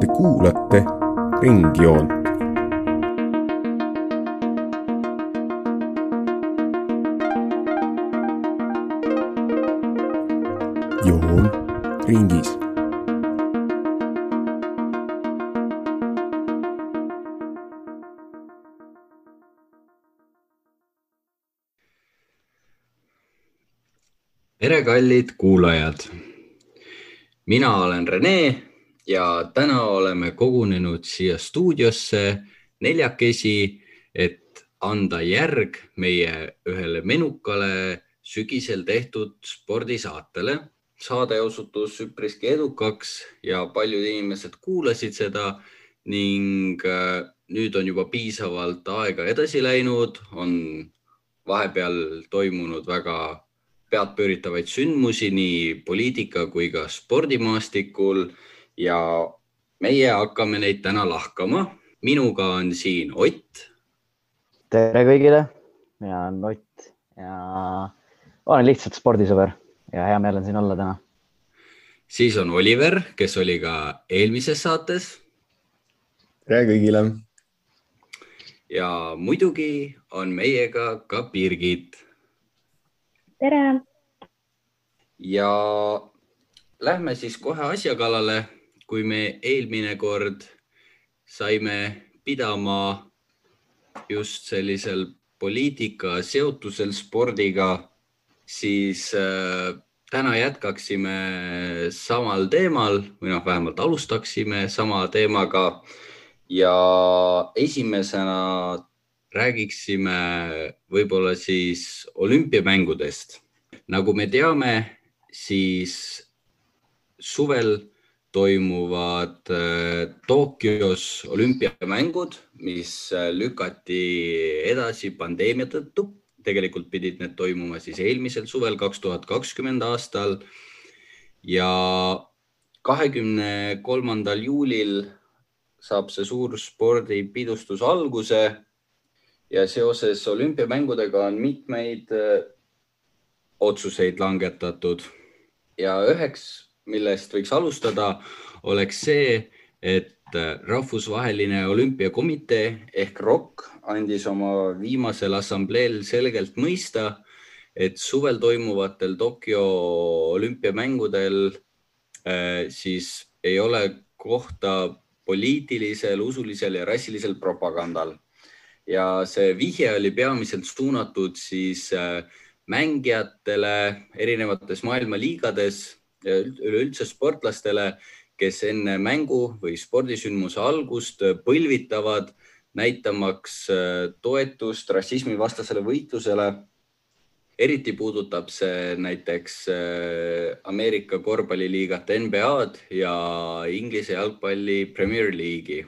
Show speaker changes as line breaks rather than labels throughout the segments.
Te kuulate Ringjoont. joon ringis
tere, kallid kuulajad. Mina olen Rene ja täna oleme kogunenud siia stuudiosse neljakesi, et anda järg meie ühele menukale sügisel tehtud spordisaatele. saade osutus üpriski edukaks ja paljud inimesed kuulasid seda ning äh, nüüd on juba piisavalt aega edasi läinud, on vahepeal toimunud väga peadpööritavaid sündmusi nii poliitika kui ka spordimaastikul ja meie hakkame neid täna lahkama. minuga on siin Ott.
tere kõigile, mina olen Ott ja olen lihtsalt spordisõber ja hea meel on siin olla täna.
siis on Oliver, kes oli ka eelmises saates.
tere kõigile.
ja muidugi on meiega ka Birgit
tere.
ja lähme siis kohe asja kallale. kui me eelmine kord saime pidama just sellisel poliitika seotusel spordiga, siis äh, täna jätkaksime samal teemal või noh, vähemalt alustaksime sama teemaga. ja esimesena räägiksime võib-olla siis olümpiamängudest. nagu me teame, siis suvel toimuvad äh, Tokyos olümpiamängud, mis äh, lükati edasi pandeemia tõttu. tegelikult pidid need toimuma siis eelmisel suvel, kaks tuhat kakskümmend aastal. ja kahekümne kolmandal juulil saab see suur spordipidustus alguse ja seoses olümpiamängudega on mitmeid äh, otsuseid langetatud. Ja üheks, millest võiks alustada, oleks see, et äh, rahvusvaheline olümpiakomitee ehk ROK andis oma viimasel assambleel selgelt mõista, et suvel toimuvatel Tokyo olümpiamängudel äh, siis ei ole kohta poliitilisel, usulisel ja rassilisel propagandal ja see vihje oli peamiselt suunatud siis äh, mängijatele erinevates maailma liigades üleüldse sportlastele, kes enne mängu või spordisündmuse algust põlvitavad, näitamaks äh, toetust rassismivastasele võitlusele. eriti puudutab see näiteks äh, Ameerika korvpalliliigat NBA-d ja Inglise jalgpalli Premier League'i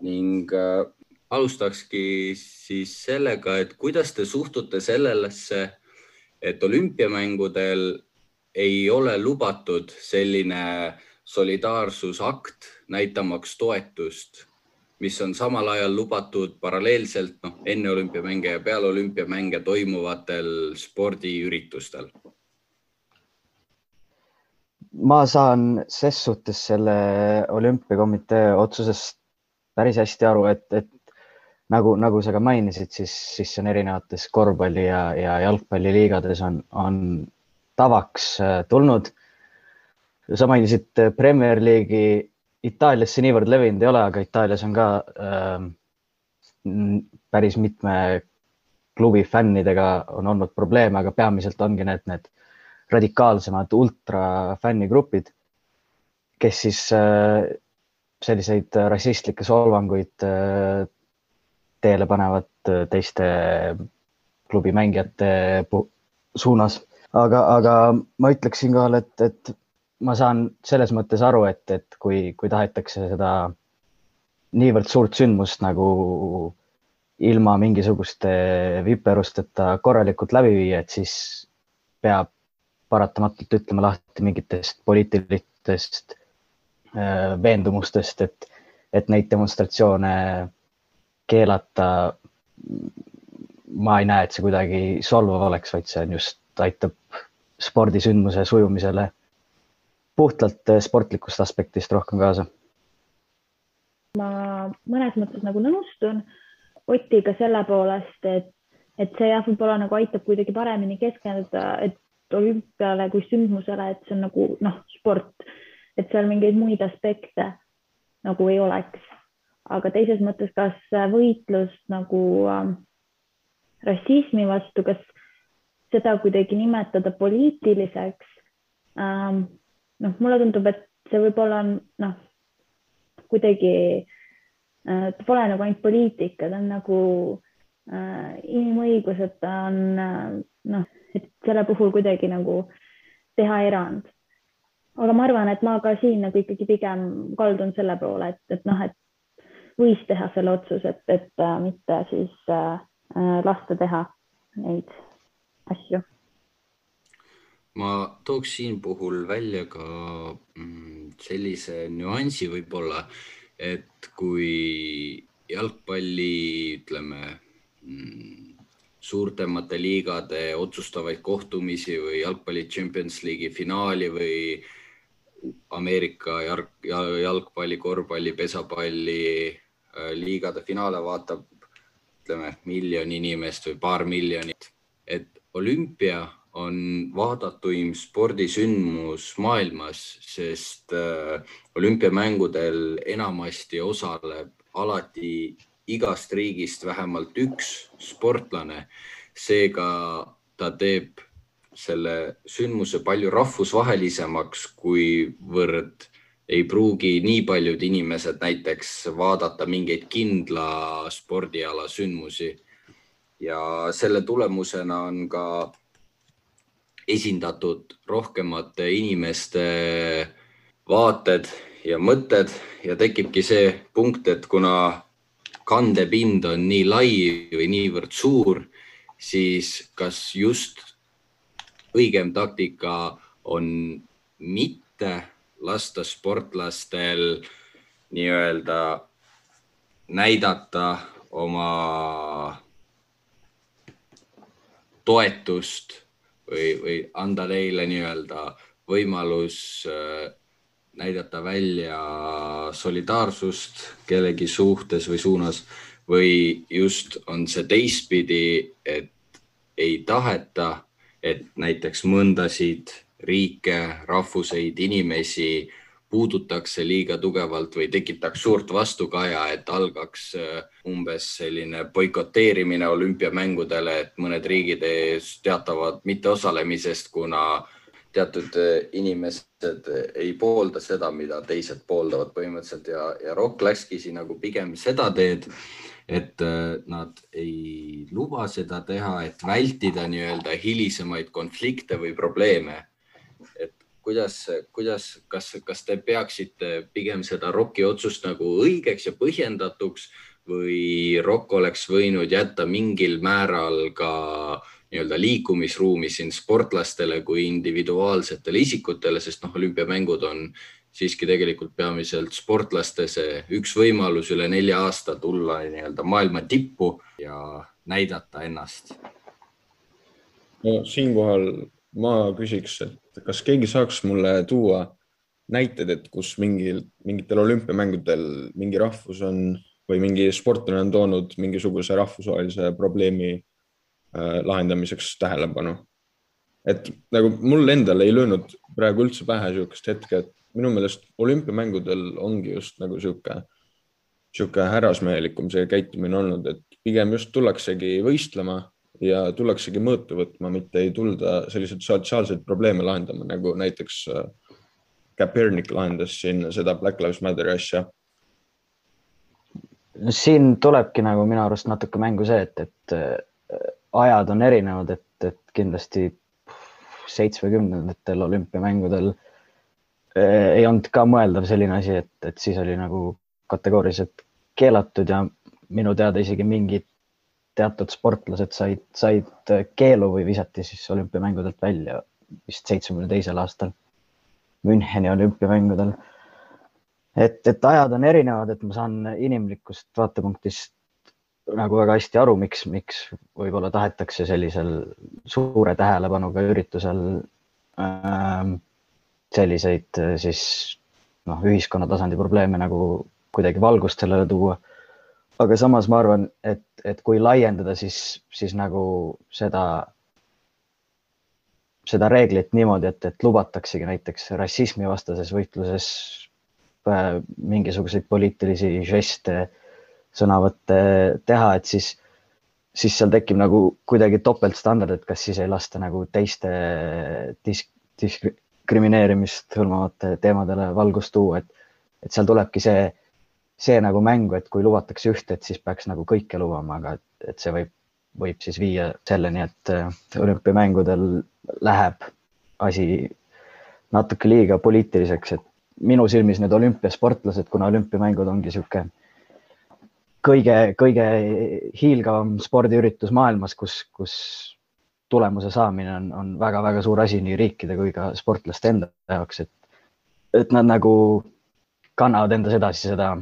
ning alustakski siis sellega, et kuidas te suhtute sellesse, et olümpiamängudel ei ole lubatud selline solidaarsusakt näitamaks toetust, mis on samal ajal lubatud paralleelselt noh, enne olümpiamänge ja peale olümpiamänge toimuvatel spordiüritustel?
ma saan ses suhtes selle olümpiakomitee otsusest päris hästi aru, et, et nagu, nagu sa ka mainisid, siis, siis on erinevates korvpalli ja, ja jalgpalliliigades on, on tavaks äh, tulnud. sa mainisid äh, Premier League'i, Itaalias see niivõrd levinud ei ole, aga Itaalias on ka äh, päris mitme klubi fännidega on olnud probleeme, aga peamiselt ongi need, need radikaalsemad ultrafännigrupid, kes siis äh, selliseid rassistlikke solvanguid äh, teele panevad äh, teiste klubi mängijate suunas. aga, aga ma ütleks siinkohal, et, et ma saan selles mõttes aru, et, et kui, kui tahetakse seda niivõrd suurt sündmust nagu ilma mingisuguste viperusteta korralikult läbi viia, et siis peab paratamatult ütlema lahti mingitest poliitilistest äh, veendumustest, et, et neid demonstratsioone keelata. ma ei näe, et see kuidagi solvav oleks, vaid see on just, aitab spordisündmuse sujumisele puhtalt äh, sportlikust aspektist rohkem kaasa.
ma mõnes mõttes nagu nõustun Otiga selle poolest, et, et see jah, võib-olla nagu aitab kuidagi paremini keskenduda, et olümpiale kui sündmusele, et see on nagu noh, sport, et seal mingeid muid aspekte nagu ei oleks. Aga teises mõttes, kas võitlus nagu äh, rassismi vastu, kas seda kuidagi nimetada poliitiliseks ähm,? noh, mulle tundub, et see võib-olla on noh, kuidagi äh, ta pole nagu ainult poliitika, ta on nagu äh, inimõigused, ta on äh, noh, et selle puhul kuidagi nagu teha erand. aga ma arvan, et ma ka siin nagu ikkagi pigem kaldun selle poole, et, et noh, et võis teha selle otsuse, et, et äh, mitte siis äh, äh lasta teha neid asju.
Ma tooks siin puhul välja ka mm, sellise nüansi võib-olla, et kui jalgpalli, ütleme mm, suurtemate liigade otsustavaid kohtumisi või jalgpalli Champions League'i finaali või Ameerika jalg, jalgpalli, korvpalli, pesapalli liigade finaale vaatab, ütleme miljon inimest või paar miljonit, et olümpia on vaadatuim spordisündmus maailmas, sest äh, olümpiamängudel enamasti osaleb alati igast riigist vähemalt üks sportlane. seega ta teeb selle sündmuse palju rahvusvahelisemaks, kuivõrd ei pruugi nii paljud inimesed näiteks vaadata mingeid kindla spordiala sündmusi. ja selle tulemusena on ka esindatud rohkemate inimeste vaated ja mõtted ja tekibki see punkt, et kuna kandepind on nii lai või niivõrd suur, siis kas just õigem taktika on mitte lasta sportlastel nii-öelda näidata oma toetust või, või anda neile nii-öelda võimalus äh, näidata välja solidaarsust kellegi suhtes või suunas või just on see teistpidi, et ei taheta, et näiteks mõndasid riike, rahvuseid, inimesi puudutaks see liiga tugevalt või tekitaks suurt vastukaja, et algaks äh, umbes selline boikoteerimine olümpiamängudele, et mõned riigid teatavad mitteosalemisest, kuna teatud äh, inimesed ei poolda seda, mida teised pooldavad põhimõtteliselt ja, ja Rock läkski siin nagu pigem seda teed, et äh, nad ei luba seda teha, et vältida nii-öelda hilisemaid konflikte või probleeme kuidas, kuidas, kas, kas te peaksite pigem seda ROK-i otsust nagu õigeks ja põhjendatuks või ROK oleks võinud jätta mingil määral ka nii-öelda liikumisruumi siin sportlastele kui individuaalsetele isikutele, sest noh, olümpiamängud on siiski tegelikult peamiselt sportlaste see üks võimalus üle nelja aasta tulla nii-öelda maailma tippu ja näidata ennast.
no siinkohal ma küsiks, et kas keegi saaks mulle tuua näited, et kus mingil, mingitel olümpiamängudel mingi rahvus on või mingi sportlane on toonud mingisuguse rahvusvahelise probleemi äh, lahendamiseks tähelepanu. et nagu mul endal ei löönud praegu üldse pähe niisugust hetke, et minu meelest olümpiamängudel ongi just nagu niisugune, niisugune härrasmehelikum see käitumine olnud, et pigem just tullaksegi võistlema ja tullaksegi mõõtu võtma, mitte ei tulda selliseid sotsiaalseid probleeme lahendama, nagu näiteks Kaepernick äh, lahendas siin seda Black Lives Matteri asja.
siin tulebki nagu minu arust natuke mängu see, et, et äh, ajad on erinevad, et, et kindlasti seitsmekümnendatel olümpiamängudel äh, ei olnud ka mõeldav selline asi, et, et siis oli nagu kategooriliselt keelatud ja minu teada isegi mingid teatud sportlased said, said keelu või visati siis olümpiamängudelt välja vist seitsmekümne teisel aastal Müncheni olümpiamängudel. et, et ajad on erinevad, et ma saan inimlikust vaatepunktist nagu väga hästi aru, miks, miks võib-olla tahetakse sellisel suure tähelepanuga üritusel ähm, selliseid äh, siis noh, ühiskonna tasandi probleeme nagu kuidagi valgust sellele tuua. Aga samas ma arvan, et, et kui laiendada, siis, siis nagu seda, seda reeglit niimoodi, et, et lubataksegi näiteks rassismivastases võitluses äh, mingisuguseid poliitilisi žeste, sõnavõtte teha, et siis siis seal tekib nagu kuidagi topeltstandard, et kas siis ei lasta nagu teiste disk, diskrimineerimist hõlmavate teemadele valgust tuua, et, et seal tulebki see, see nagu mängu, et kui lubatakse ühte, et siis peaks nagu kõike lubama, aga et, see võib, võib siis viia selleni, et olümpiamängudel läheb asi natuke liiga poliitiliseks, et minu silmis need olümpiasportlased, kuna olümpiamängud ongi niisugune kõige, kõige hiilgavam spordiüritus maailmas, kus, kus tulemuse saamine on, on väga-väga suur asi nii riikide kui ka sportlaste enda jaoks, et, et nad nagu kannavad endas edasi seda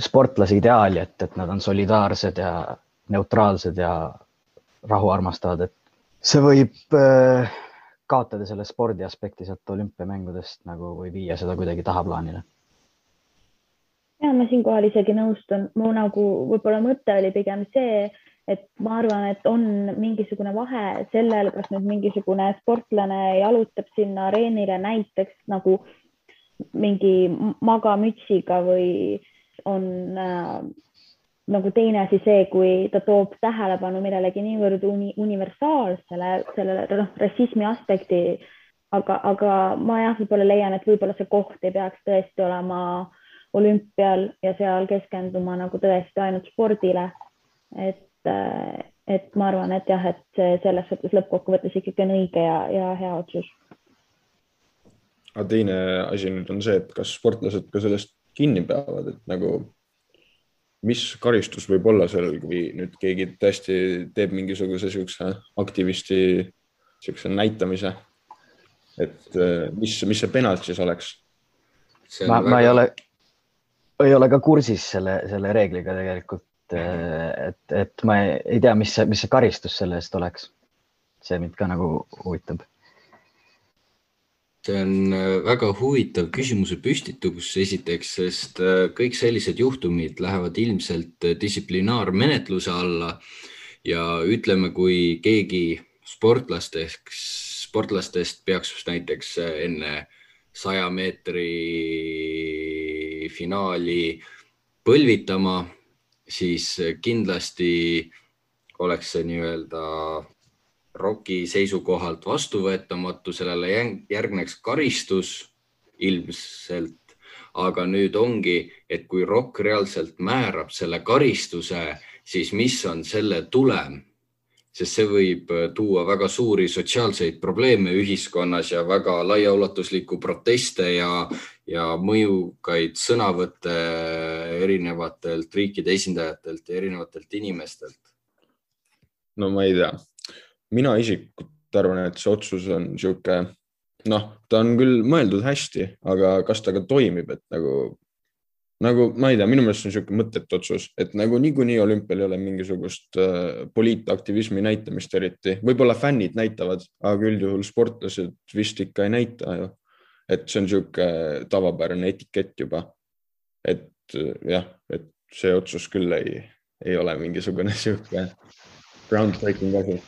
sportlase ideaali, et, et nad on solidaarsed ja neutraalsed ja rahu armastavad, et see võib äh, kaotada selle spordi aspekti sealt olümpiamängudest nagu või viia seda kuidagi tahaplaanile.
Ja ma siinkohal isegi nõustun, mu nagu võib-olla mõte oli pigem see, et ma arvan, et on mingisugune vahe sellel, kas nüüd mingisugune sportlane jalutab sinna areenile näiteks nagu mingi magamütsiga või on äh, nagu teine asi see, kui ta toob tähelepanu millelegi niivõrd uni, universaalsele, sellele noh, rassismi aspekti, aga, aga ma jah, võib-olla leian, et võib-olla see koht ei peaks tõesti olema äh, olümpial ja seal keskenduma nagu tõesti ainult spordile. et, et ma arvan, et jah, et selles suhtes lõppkokkuvõttes ikkagi on õige ja, ja hea otsus.
aga teine asi nüüd on see, et kas sportlased ka sellest kinni peavad, et nagu mis karistus võib olla sellel, kui nüüd keegi tõesti teeb mingisuguse siukse aktivisti siukse näitamise, et mis, mis see penalt siis oleks?
ma väga..., ma ei ole, ei ole ka kursis selle, selle reegliga tegelikult. et, et ma ei, ei tea, mis see, mis see karistus selle eest oleks. see mind ka nagu huvitab.
See on äh, väga huvitav küsimuse püstitus esiteks, sest äh, kõik sellised juhtumid lähevad ilmselt äh, distsiplinaarmenetluse alla. Ja ütleme, kui keegi sportlasteks, sportlastest peaks näiteks enne saja meetri finaali põlvitama, siis kindlasti oleks see nii-öelda ROK-i seisukohalt vastuvõetamatu, sellele järgneks karistus ilmselt, aga nüüd ongi, et kui ROK reaalselt määrab selle karistuse, siis mis on selle tulem? Sest see võib äh, tuua väga suuri sotsiaalseid probleeme ühiskonnas ja väga laiaulatuslikku proteste ja, ja mõjukaid sõnavõtte erinevatelt riikide esindajatelt ja erinevatelt inimestelt.
no ma ei tea, mina isiklikult arvan, et see otsus on niisugune, noh, ta on küll mõeldud hästi, aga kas ta ka toimib, et nagu nagu ma ei tea, minu meelest see on niisugune mõttetu otsus, et nagu niikuinii olümpial ei ole mingisugust äh, poliitaktivismi näitamist eriti, võib-olla fännid näitavad, aga üldjuhul sportlased vist ikka ei näita ju. et see on niisugune tavapärane etikett juba. et äh, jah, et see otsus küll ei, ei ole mingisugune niisugune groundbreaking asi.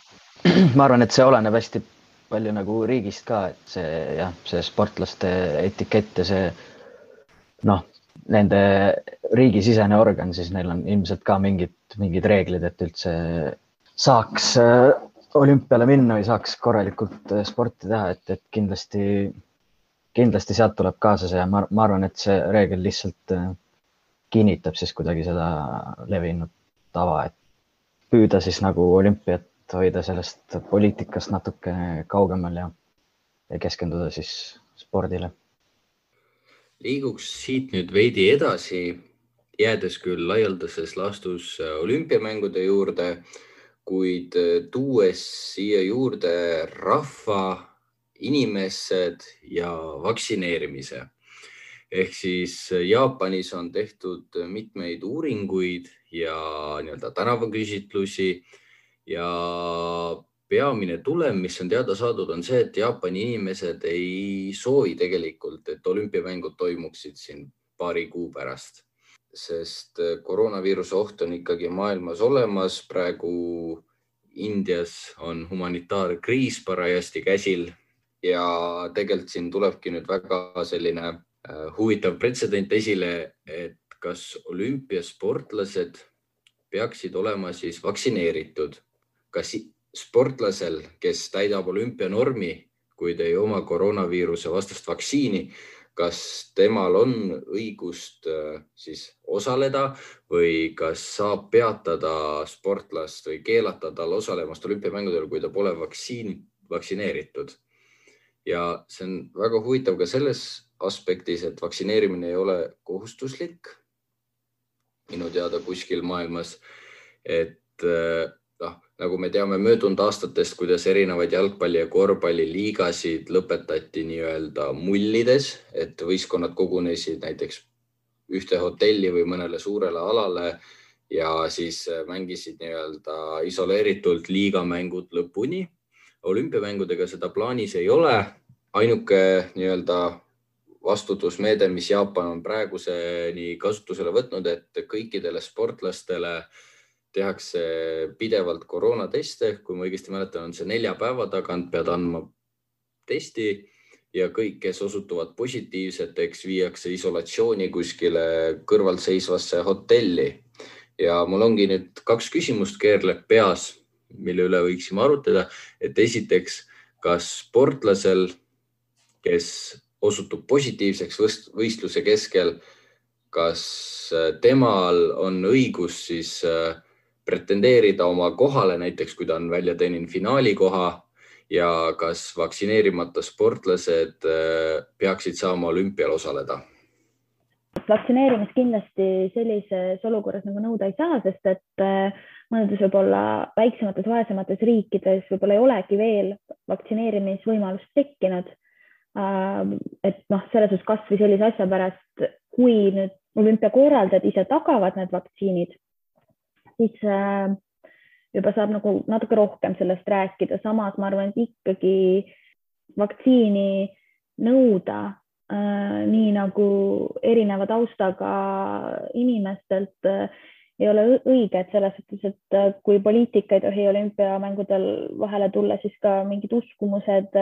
ma arvan, et see oleneb hästi palju nagu riigist ka, et see jah, see sportlaste etikett ja see noh, nende riigisisene organ, siis neil on ilmselt ka mingid, mingid reeglid, et üldse saaks äh, olümpiale minna või saaks korralikult äh, sporti teha, et, et kindlasti, kindlasti sealt tuleb kaasa see ja ma, ma arvan, et see reegel lihtsalt äh, kinnitab siis kuidagi seda levinud tava, et püüda siis nagu olümpiat hoida sellest poliitikast natuke kaugemal ja, ja keskenduda siis spordile
liiguks siit nüüd veidi edasi, jäädes küll laialdases laastus äh, olümpiamängude juurde, kuid äh, tuues siia juurde rahva, inimesed ja vaktsineerimise. ehk siis äh, Jaapanis on tehtud mitmeid uuringuid ja nii-öelda tänavaküsitlusi ja peamine tulem, mis on teada saadud, on see, et Jaapani inimesed ei soovi tegelikult, et olümpiamängud toimuksid siin paari kuu pärast, sest koroonaviiruse oht on ikkagi maailmas olemas. praegu Indias on humanitaarkriis parajasti käsil. Ja tegelikult siin tulebki nüüd väga selline äh, huvitav pretsedent esile, et kas olümpiasportlased peaksid olema siis vaktsineeritud, kas sportlasel, kes täidab olümpianormi, kuid ei oma koroonaviiruse vastast vaktsiini, kas temal on õigust äh, siis osaleda või kas saab peatada sportlast või keelata tal osalemast olümpiamängudel, kui ta pole vaktsiin, vaktsineeritud. ja see on väga huvitav ka selles aspektis, et vaktsineerimine ei ole kohustuslik minu teada kuskil maailmas, et äh, nagu me teame möödunud aastatest, kuidas erinevaid jalgpalli ja korvpalliliigasid lõpetati nii-öelda mullides, et võistkonnad kogunesid näiteks ühte hotelli või mõnele suurele alale ja siis mängisid nii-öelda isoleeritult liigamängud lõpuni. olümpiamängudega seda plaanis ei ole. ainuke nii-öelda vastutusmeede, mis Jaapan on praeguseni kasutusele võtnud, et kõikidele sportlastele äh, tehakse pidevalt koroonateste, kui ma õigesti mäletan, on see nelja päeva tagant pead andma testi ja kõik, kes osutuvad positiivseteks, viiakse isolatsiooni kuskile kõrvalseisvasse hotelli. ja mul ongi nüüd kaks küsimust keerleb peas, mille üle võiksime arutada, et esiteks, kas sportlasel, kes osutub positiivseks võistluse keskel, kas temal on õigus siis äh, pretendeerida oma kohale, näiteks kui ta on välja teeninud finaalikoha ja kas vaktsineerimata sportlased äh, peaksid saama olümpial osaleda?
vaktsineerimist kindlasti sellises olukorras nagu nõuda ei saa, sest et äh, mõnedes võib-olla väiksemates, vaesemates riikides võib-olla ei olegi veel vaktsineerimisvõimalust tekkinud. Äh, et noh, selles suhtes kasvõi sellise asja pärast, kui nüüd olümpiakorraldajad ise tagavad need vaktsiinid siis äh, juba saab nagu natuke rohkem sellest rääkida, samas ma arvan, et ikkagi vaktsiini nõuda äh, nii nagu erineva taustaga inimestelt äh, ei ole õige, et selles suhtes, et kui poliitika ei tohi olümpiamängudel vahele tulla, siis ka mingid uskumused,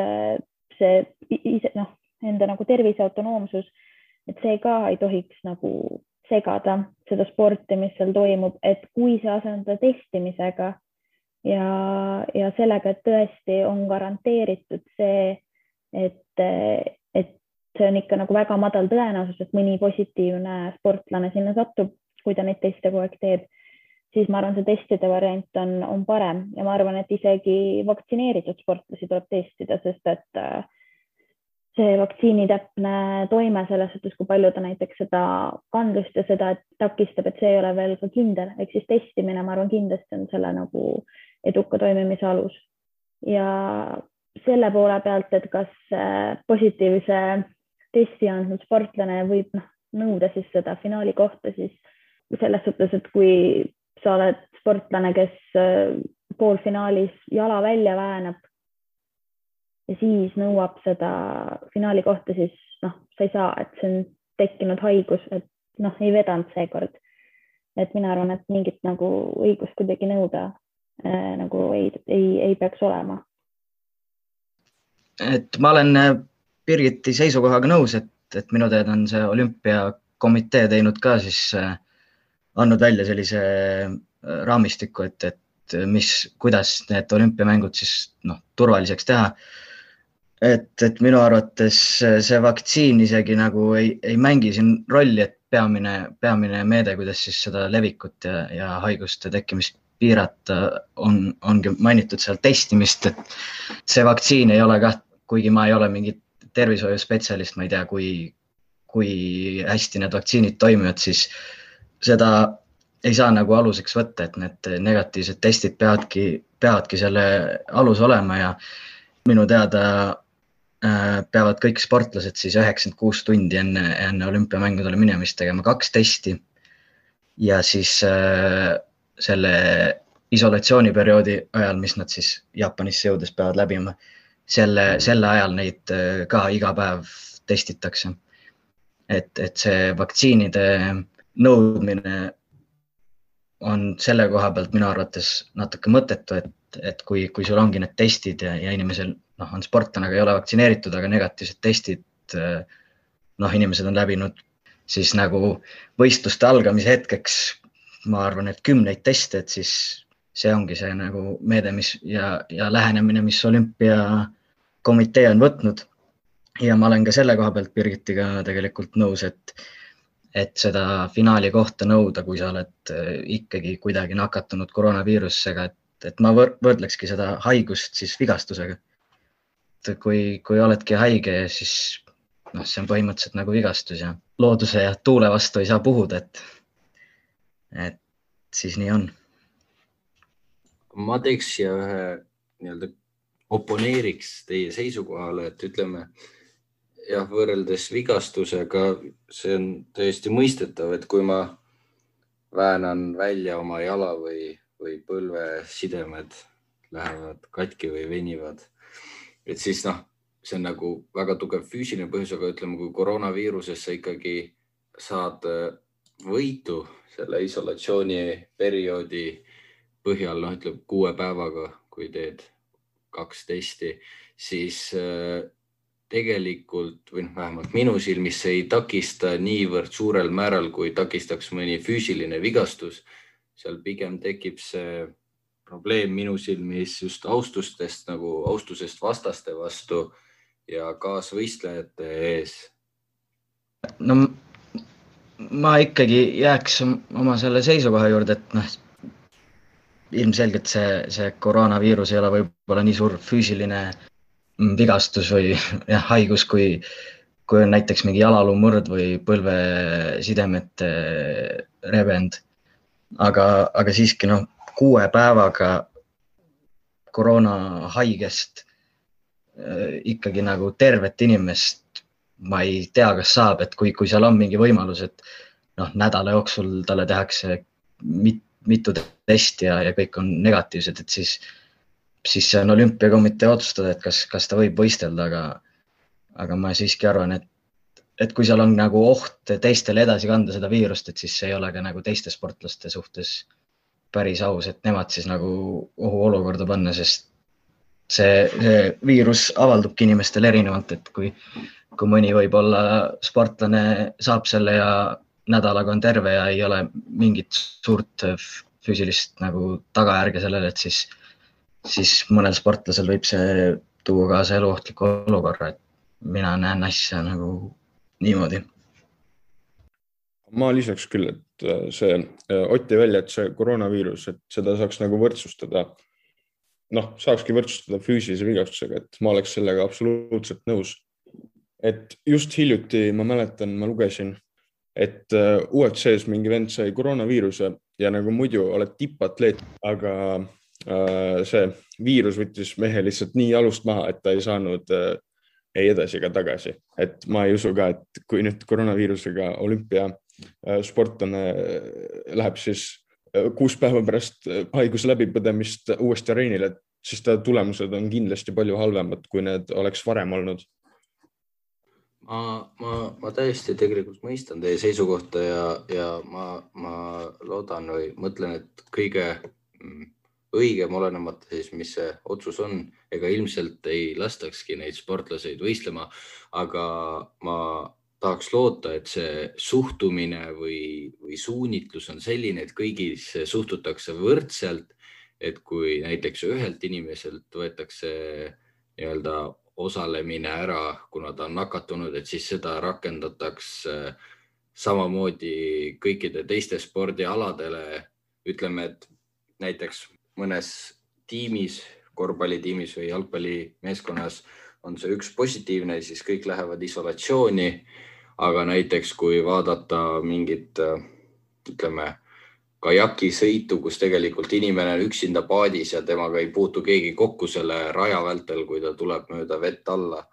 see ise noh, enda nagu tervise autonoomsus, et see ka ei tohiks nagu segada seda sporti, mis seal toimub, et kui see asendada testimisega ja, ja sellega, et tõesti on garanteeritud see, et, et see on ikka nagu väga madal tõenäosus, et mõni positiivne sportlane sinna satub, kui ta neid teste kogu aeg teeb, siis ma arvan, see testide variant on, on parem. Ja ma arvan, et isegi vaktsineeritud sportlasi tuleb testida, sest et äh, see vaktsiini täpne toime selles suhtes, kui palju ta näiteks seda kandlust ja seda takistab, et see ei ole veel ka kindel, ehk siis testimine, ma arvan, kindlasti on selle nagu eduka toimimise alus. ja selle poole pealt, et kas äh, positiivse testi andnud sportlane võib noh, nõuda siis seda finaali kohta, siis selles suhtes, et kui sa oled sportlane, kes äh, poolfinaalis jala välja väänab ja siis nõuab seda finaali kohta, siis noh, sa ei saa, et see on tekkinud haigus, et noh, ei vedanud seekord. et mina arvan, et mingit nagu õigust kuidagi nõuda äh, nagu ei, ei, ei peaks olema.
et ma olen äh, Birgiti seisukohaga nõus, et, et minu teada on see olümpiakomitee teinud ka siis äh, andnud välja sellise äh, raamistiku, et, et mis, kuidas need olümpiamängud siis noh, turvaliseks teha et, et minu arvates see vaktsiin isegi nagu ei, ei mängi siin rolli, et peamine, peamine meede, kuidas siis seda levikut ja, ja haiguste tekkimist piirata, on, ongi mainitud seal testimist, et see vaktsiin ei ole kah, kuigi ma ei ole mingi tervishoiuspetsialist, ma ei tea, kui, kui hästi need vaktsiinid toimivad, siis seda ei saa nagu aluseks võtta, et need negatiivsed testid peavadki, peavadki selle alus olema ja minu teada Äh, peavad kõik sportlased siis üheksakümmend kuus tundi enne, enne olümpiamängudele minemist tegema kaks testi. ja siis äh, selle isolatsiooniperioodi ajal, mis nad siis Jaapanisse jõudes peavad läbima, selle, selle ajal neid äh, ka iga päev testitakse. et, et see vaktsiinide nõudmine on selle koha pealt minu arvates natuke mõttetu, et, et kui, kui sul ongi need testid ja, ja inimesel noh, on sportlane, aga ei ole vaktsineeritud, aga negatiivsed testid noh, inimesed on läbinud siis nagu võistluste algamise hetkeks, ma arvan, et kümneid teste, et siis see ongi see nagu meede, mis ja, ja lähenemine, mis olümpiakomitee on võtnud. ja ma olen ka selle koha pealt Birgitiga tegelikult nõus, et, et seda finaali kohta nõuda, kui sa oled äh, ikkagi kuidagi nakatunud koroonaviirusega, et, et ma võrdlekski seda haigust siis vigastusega. et kui, kui oledki haige, siis noh, see on põhimõtteliselt nagu vigastus ja looduse ja tuule vastu ei saa puhuda, et, et siis nii on.
ma teeks siia ühe nii-öelda oponeeriks teie seisukohale, et ütleme jah, võrreldes vigastusega, see on täiesti mõistetav, et kui ma väänan välja oma jala või, või põlvesidemed lähevad katki või venivad, et siis noh, see on nagu väga tugev füüsiline põhjus, aga ütleme, kui koroonaviirusest sa ikkagi saad äh, võitu selle isolatsiooniperioodi põhjal, noh, ütleme kuue päevaga, kui teed kaks testi, siis äh, tegelikult või noh, vähemalt minu silmis see ei takista niivõrd suurel määral, kui takistaks mõni füüsiline vigastus. Seal pigem tekib see probleem minu silmis just austustest nagu austusest vastaste vastu ja kaasvõistlejate ees?
no ma ikkagi jääks oma selle seisukoha juurde, et noh, ilmselgelt see, see koroonaviirus ei ole võib-olla nii suur füüsiline vigastus või jah, haigus, kui, kui on näiteks mingi jalaluumurd või põlvesidemete rebend. Aga, aga siiski noh, kuue päevaga koroonahaigest Äh, ikkagi nagu tervet inimest ma ei tea, kas saab, et kui, kui seal on mingi võimalus, et noh, nädala jooksul talle tehakse mit, mitu testi ja, ja kõik on negatiivsed, et siis, siis see on olümpiakomitee otsustada, et kas, kas ta võib võistelda, aga, aga ma siiski arvan, et, et kui seal on nagu oht teistele edasi kanda seda viirust, et siis see ei ole ka nagu teiste sportlaste suhtes päris aus, et nemad siis nagu ohuolukorda panna, sest see, see viirus avaldubki inimestel erinevalt, et kui, kui mõni võib-olla sportlane saab selle ja nädalaga on terve ja ei ole mingit suurt füüsilist nagu tagajärge sellele, et siis, siis mõnel sportlasel võib see tuua kaasa eluohtliku olukorra, et mina näen asja nagu niimoodi.
ma lisaks küll, et see Ott tõi välja, et see koroonaviirus, et seda saaks nagu võrdsustada noh, saakski võrdsustada füüsilise vigastusega, et ma oleks sellega absoluutselt nõus. et just hiljuti ma mäletan, ma lugesin, et äh, UFC-s mingi vend sai koroonaviiruse ja nagu muidu oled tippatleet, aga äh, see viirus võttis mehe lihtsalt nii jalust maha, et ta ei saanud äh, ei edasi ega tagasi, et ma ei usu ka, et kui nüüd koroonaviirusega olümpiasportlane äh, läheb siis äh, kuus päeva pärast haiguse läbipõdemist uuesti areenile, siis ta tulemused on kindlasti palju halvemad, kui need oleks varem olnud.
ma, ma, ma täiesti tegelikult mõistan teie seisukohta ja, ja ma, ma loodan või mõtlen, et kõige mm, õigem, olenemata siis, mis see otsus on, ega ilmselt ei lastakski neid sportlaseid võistlema, aga ma tahaks loota, et see suhtumine või, või suunitlus on selline, et kõigisse suhtutakse võrdselt et kui näiteks ühelt inimeselt võetakse nii-öelda osalemine ära, kuna ta on nakatunud, et siis seda rakendatakse samamoodi kõikide teiste spordialadele. ütleme, et näiteks mõnes tiimis, korvpallitiimis või jalgpallimeeskonnas on see üks positiivne, siis kõik lähevad isolatsiooni. aga näiteks kui vaadata mingit, ütleme kajakisõitu, kus tegelikult inimene on üksinda paadis ja temaga ei puutu keegi kokku selle raja vältel, kui ta tuleb mööda vett alla.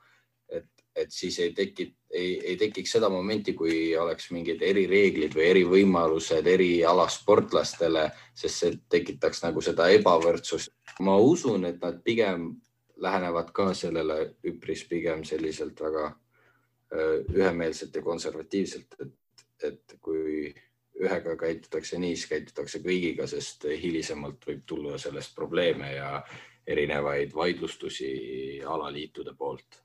et, et siis ei teki, ei, ei tekiks seda momenti, kui oleks mingid erireeglid või erivõimalused erialasportlastele, sest see tekitaks nagu seda ebavõrdsust. ma usun, et nad pigem lähenevad ka sellele üpris pigem selliselt väga ühemeelselt ja konservatiivselt, et, et kui ühega käitutakse nii, siis käitutakse kõigiga, sest hilisemalt võib tulla sellest probleeme ja erinevaid vaidlustusi alaliitude poolt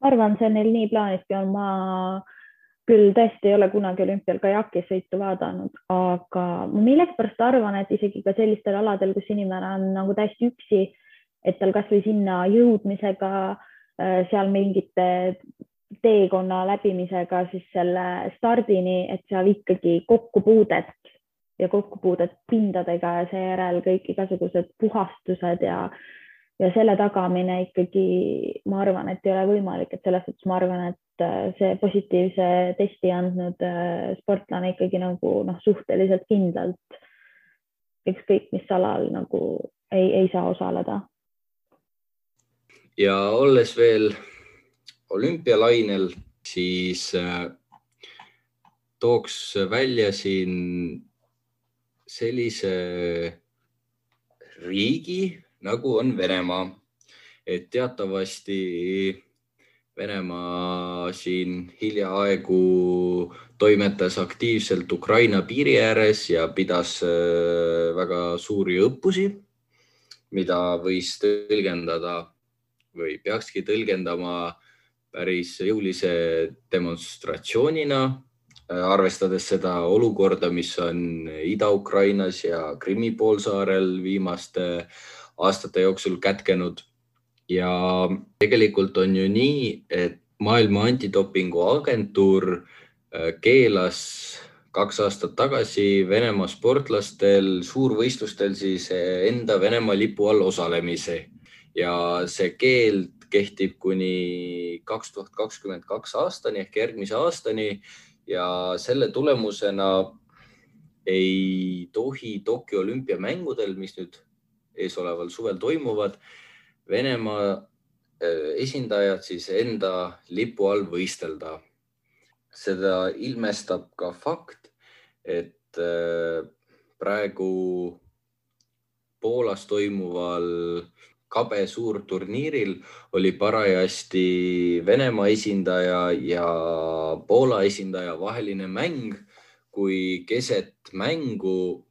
ma arvan, see on neil nii plaaniski on, ma küll tõesti ei ole kunagi olümpial kajakis sõitu vaadanud, aga ma millegipärast arvan, et isegi ka sellistel aladel, kus inimene on nagu täiesti üksi, et tal kasvõi sinna jõudmisega, äh, seal mingite teekonna läbimisega siis selle stardini, et seal ikkagi kokkupuudet ja kokkupuudet pindadega ja seejärel kõik igasugused puhastused ja ja selle tagamine ikkagi, ma arvan, et ei ole võimalik, et selles suhtes ma arvan, et äh, see positiivse testi andnud äh, sportlane ikkagi nagu noh, suhteliselt kindlalt ükskõik mis alal nagu ei, ei saa osaleda.
ja olles veel olümpialainel, siis äh, tooks välja siin sellise riigi nagu on Venemaa. et teatavasti Venemaa siin hiljaaegu toimetas aktiivselt Ukraina piiri ääres ja pidas äh, väga suuri õppusi, mida võis tõlgendada või peakski tõlgendama päris jõulise demonstratsioonina, äh, arvestades seda olukorda, mis on Ida-Ukrainas ja Krimmi poolsaarel viimaste aastate jooksul kätkenud. ja tegelikult on ju nii, et maailma antidopingu agentuur äh, keelas kaks aastat tagasi Venemaa sportlastel suurvõistlustel siis äh, enda Venemaa lipu all osalemise ja see keeld kehtib kuni kaks tuhat kakskümmend kaks aastani ehk järgmise aastani ja selle tulemusena ei tohi Tokyo olümpiamängudel, mis nüüd eesoleval suvel toimuvad, Venemaa äh, esindajad siis enda lipu all võistelda. seda ilmestab ka fakt, et äh, praegu Poolas toimuval kabe suurturniiril oli parajasti Venemaa esindaja ja Poola esindaja vaheline mäng, kui keset mängu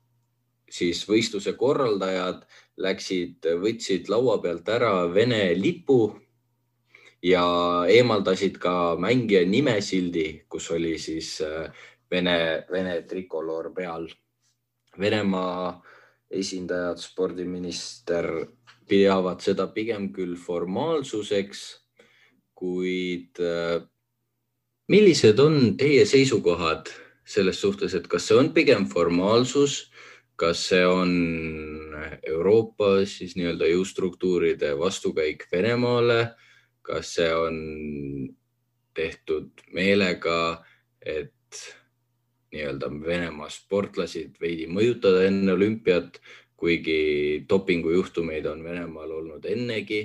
siis võistluse korraldajad läksid, võtsid laua pealt ära Vene lipu ja eemaldasid ka mängija nimesildi, kus oli siis äh, Vene, Vene trikoloor peal. Venemaa esindajad, spordiminister peavad seda pigem küll formaalsuseks, kuid äh, millised on teie seisukohad selles suhtes, et kas see on pigem formaalsus kas see on Euroopa siis nii-öelda jõustruktuuride vastukäik Venemaale, kas see on tehtud meelega, et nii-öelda Venemaa sportlasid veidi mõjutada enne olümpiat, kuigi dopingujuhtumeid on Venemaal olnud ennegi?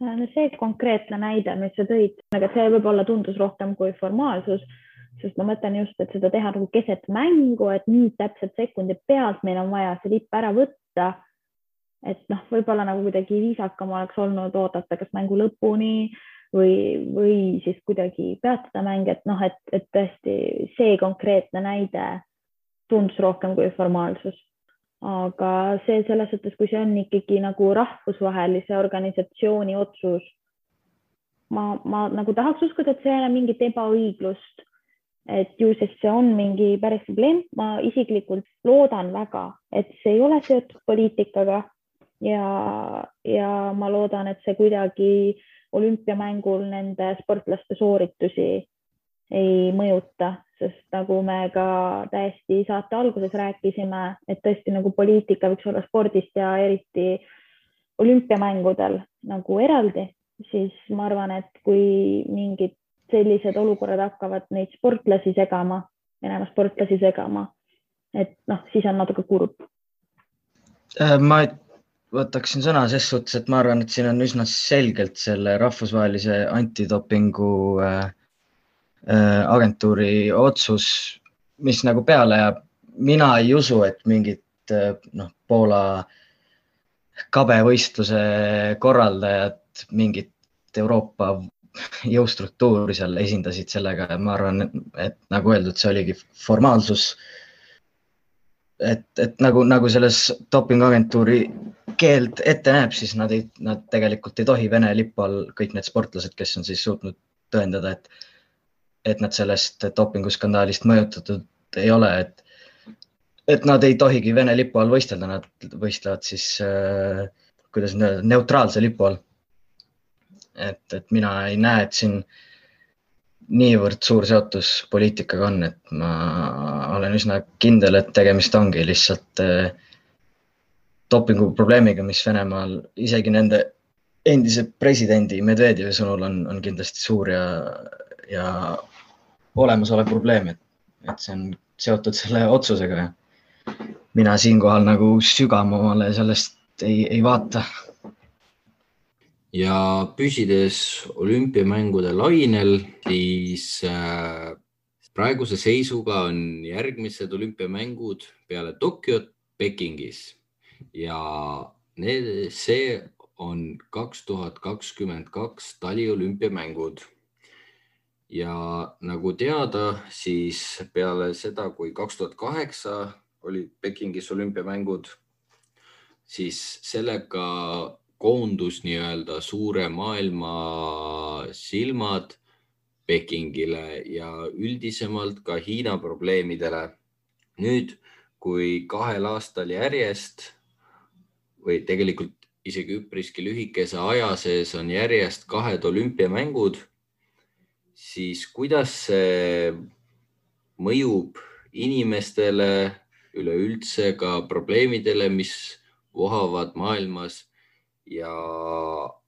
No see konkreetne näide, mis sa tõid, aga see võib-olla tundus rohkem kui formaalsus sest ma mõtlen just, et seda teha nagu keset mängu, et nüüd täpselt sekundi pealt meil on vaja see lipp ära võtta. et noh, võib-olla nagu kuidagi viisakam oleks olnud oodata, kas mängu lõpuni või, või siis kuidagi peatada mäng, et noh, et, et tõesti see konkreetne näide tundus rohkem kui formaalsus. aga see selles suhtes, kui see on ikkagi nagu rahvusvahelise organisatsiooni otsus, ma, ma nagu tahaks uskuda, et see ei ole mingit ebaõiglust et ju siis see on mingi päris probleem, ma isiklikult loodan väga, et see ei ole seotud poliitikaga. Ja, ja ma loodan, et see kuidagi olümpiamängul nende sportlaste sooritusi ei mõjuta, sest nagu me ka täiesti saate alguses rääkisime, et tõesti nagu poliitika võiks olla spordist ja eriti olümpiamängudel nagu eraldi, siis ma arvan, et kui mingid sellised olukorrad hakkavad neid sportlasi segama, Venemaa sportlasi segama. et noh, siis on natuke kurb.
Äh, ma võtaksin sõna ses suhtes, et ma arvan, et siin on üsna selgelt selle rahvusvahelise antidopingu äh, äh, agentuuri otsus, mis nagu peale jääb. mina ei usu, et mingid äh, noh, Poola kabevõistluse korraldajad mingit Euroopa jõustruktuuri seal esindasid sellega ja ma arvan, et nagu öeldud, see oligi formaalsus. et, et nagu, nagu selles dopinguagentuuri keeld ette näeb, siis nad ei, nad tegelikult ei tohi Vene lipu all, kõik need sportlased, kes on siis suutnud tõendada, et, et nad sellest dopinguskandaalist mõjutatud ei ole, et, et nad ei tohigi Vene lipu all võistelda, nad võistlevad siis äh,, kuidas öelda, neutraalse lipu all et, et mina ei näe, et siin niivõrd suur seotus poliitikaga on, et ma olen üsna kindel, et tegemist ongi lihtsalt eh, dopingu probleemiga, mis Venemaal isegi nende endise presidendi Medvedjevi sõnul on, on kindlasti suur ja, ja olemasolev probleem, et, et see on seotud selle otsusega. mina siinkohal nagu sügavamale sellest ei, ei vaata
ja püsides olümpiamängude lainel, siis äh, praeguse seisuga on järgmised olümpiamängud peale Tokyot Pekingis ja need, see on kaks tuhat kakskümmend kaks taliolümpiamängud. ja nagu teada, siis peale seda, kui kaks tuhat kaheksa olid Pekingis olümpiamängud, siis sellega koondus nii-öelda suure maailma silmad Pekingile ja üldisemalt ka Hiina probleemidele. nüüd, kui kahel aastal järjest või tegelikult isegi üpriski lühikese aja sees on järjest kahed olümpiamängud, siis kuidas see mõjub inimestele, üleüldse ka probleemidele, mis vohavad maailmas ja,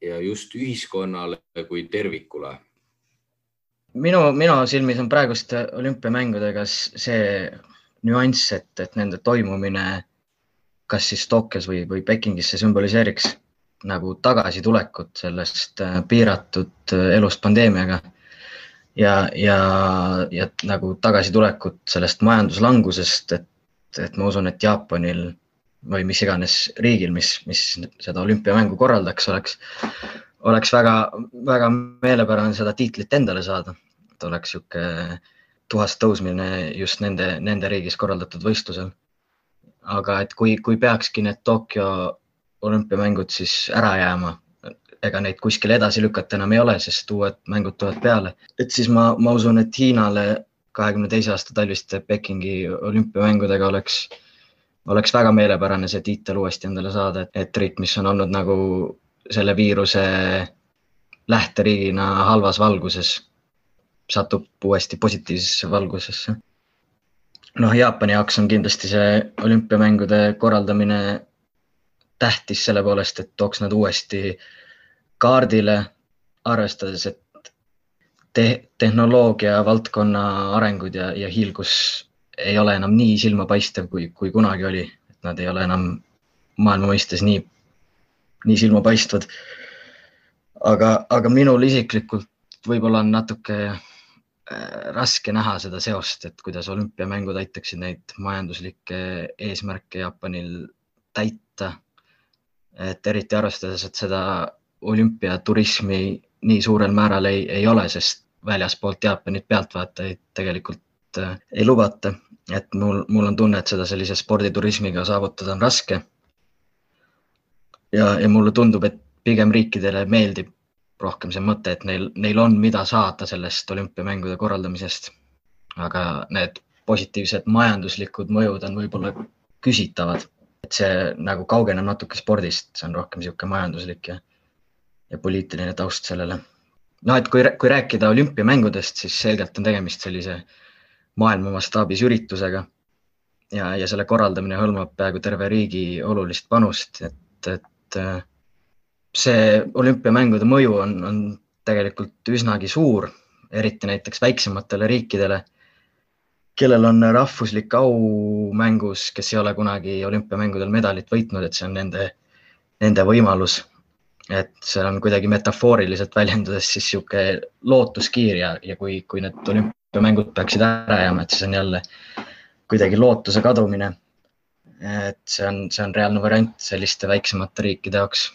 ja just ühiskonnale kui tervikule?
minu, minu silmis on praeguste olümpiamängudega see nüanss, et, et nende toimumine kas siis Tokyos või, või Pekingis, see sümboliseeriks nagu tagasitulekut sellest äh, piiratud äh, elust pandeemiaga ja, ja, ja nagu tagasitulekut sellest majanduslangusest, et, et ma usun, et Jaapanil või mis iganes riigil, mis, mis seda olümpiamängu korraldaks, oleks, oleks väga, väga meelepärane seda tiitlit endale saada. et oleks niisugune tuhast tõusmine just nende, nende riigis korraldatud võistlusel. aga et kui, kui peakski need Tokyo olümpiamängud siis ära jääma, ega neid kuskile edasi lükata enam ei ole, sest uued mängud tulevad peale, et siis ma, ma usun, et Hiinale kahekümne teise aasta talviste Pekingi olümpiamängudega oleks oleks väga meelepärane see tiitel uuesti endale saada, et riik, mis on olnud nagu selle viiruse lähteriigina halvas valguses, satub uuesti positiivsesse valgusesse. noh, Jaapani jaoks on kindlasti see olümpiamängude korraldamine tähtis selle poolest, et tooks nad uuesti kaardile, arvestades, et te tehnoloogia valdkonna arengud ja, ja hiilgus ei ole enam nii silmapaistev, kui, kui kunagi oli, et nad ei ole enam maailma mõistes nii, nii silmapaistvad. aga, aga minul isiklikult võib-olla on natuke äh, raske näha seda seost, et kuidas olümpiamängud aitaksid neid majanduslikke eesmärke Jaapanil täita. et eriti arvestades, et seda olümpiaturismi nii suurel määral ei, ei ole, sest väljaspoolt Jaapanit pealtvaatajaid tegelikult äh, ei lubata et mul, mul on tunne, et seda sellise sporditurismiga saavutada on raske. ja, ja mulle tundub, et pigem riikidele meeldib rohkem see mõte, et neil, neil on, mida saada sellest olümpiamängude korraldamisest. aga need positiivsed majanduslikud mõjud on võib-olla küsitavad, et see nagu kaugeneb natuke spordist, see on rohkem niisugune majanduslik ja, ja poliitiline taust sellele. noh, et kui, kui rääkida olümpiamängudest, siis selgelt on tegemist sellise äh, maailma mastaabis üritusega. ja, ja selle korraldamine hõlmab peaaegu terve riigi olulist panust, et, et äh, see olümpiamängude mõju on, on tegelikult üsnagi suur, eriti näiteks väiksematele riikidele, kellel on rahvuslik au mängus, kes ei ole kunagi olümpiamängudel medalit võitnud, et see on nende nende võimalus. et see on kuidagi metafooriliselt väljendudes siis niisugune lootuskiir ja, ja kui, kui need olümpiamängud peaksid ära jääma, et siis on jälle kuidagi lootuse kadumine. et see on, see on reaalne variant selliste väiksemate riikide jaoks.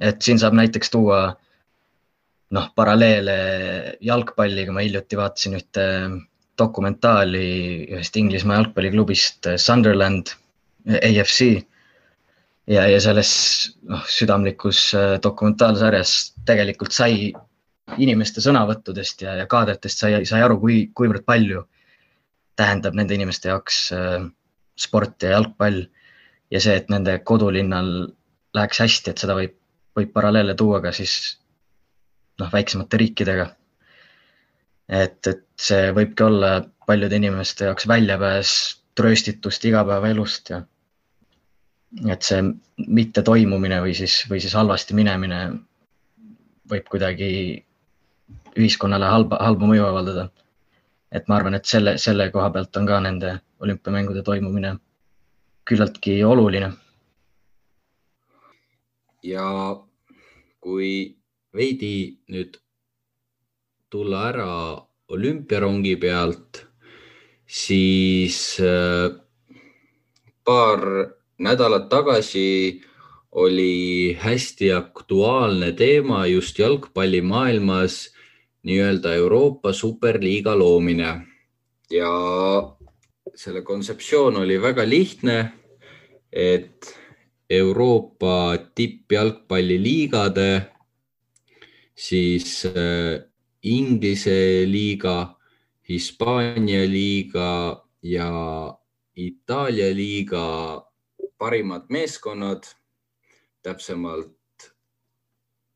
et siin saab näiteks tuua noh, paralleele jalgpalliga, ma hiljuti vaatasin ühte dokumentaali ühest Inglismaa jalgpalliklubist Sunderland, AFC ja, ja selles noh, südamlikus äh, dokumentaalsarjas tegelikult sai inimeste sõnavõttudest ja, ja kaadritest sai, sai aru, kui, kuivõrd palju tähendab nende inimeste jaoks äh, sport ja jalgpall. ja see, et nende kodulinnal läheks hästi, et seda võib, võib paralleele tuua ka siis noh, väiksemate riikidega. et, et see võibki olla paljude inimeste jaoks väljapääs trööstitust igapäevaelust ja et see mittetoimumine või siis, või siis halvasti minemine võib kuidagi ühiskonnale halba, halba mõju avaldada. et ma arvan, et selle, selle koha pealt on ka nende olümpiamängude toimumine küllaltki oluline.
ja kui veidi nüüd tulla ära olümpiarongi pealt, siis äh, paar nädalat tagasi oli hästi aktuaalne teema just jalgpallimaailmas nii-öelda Euroopa superliiga loomine. Ja selle kontseptsioon oli väga lihtne, et Euroopa tippjalgpalliliigade, siis äh, Inglise liiga, Hispaania liiga ja Itaalia liiga parimad meeskonnad, täpsemalt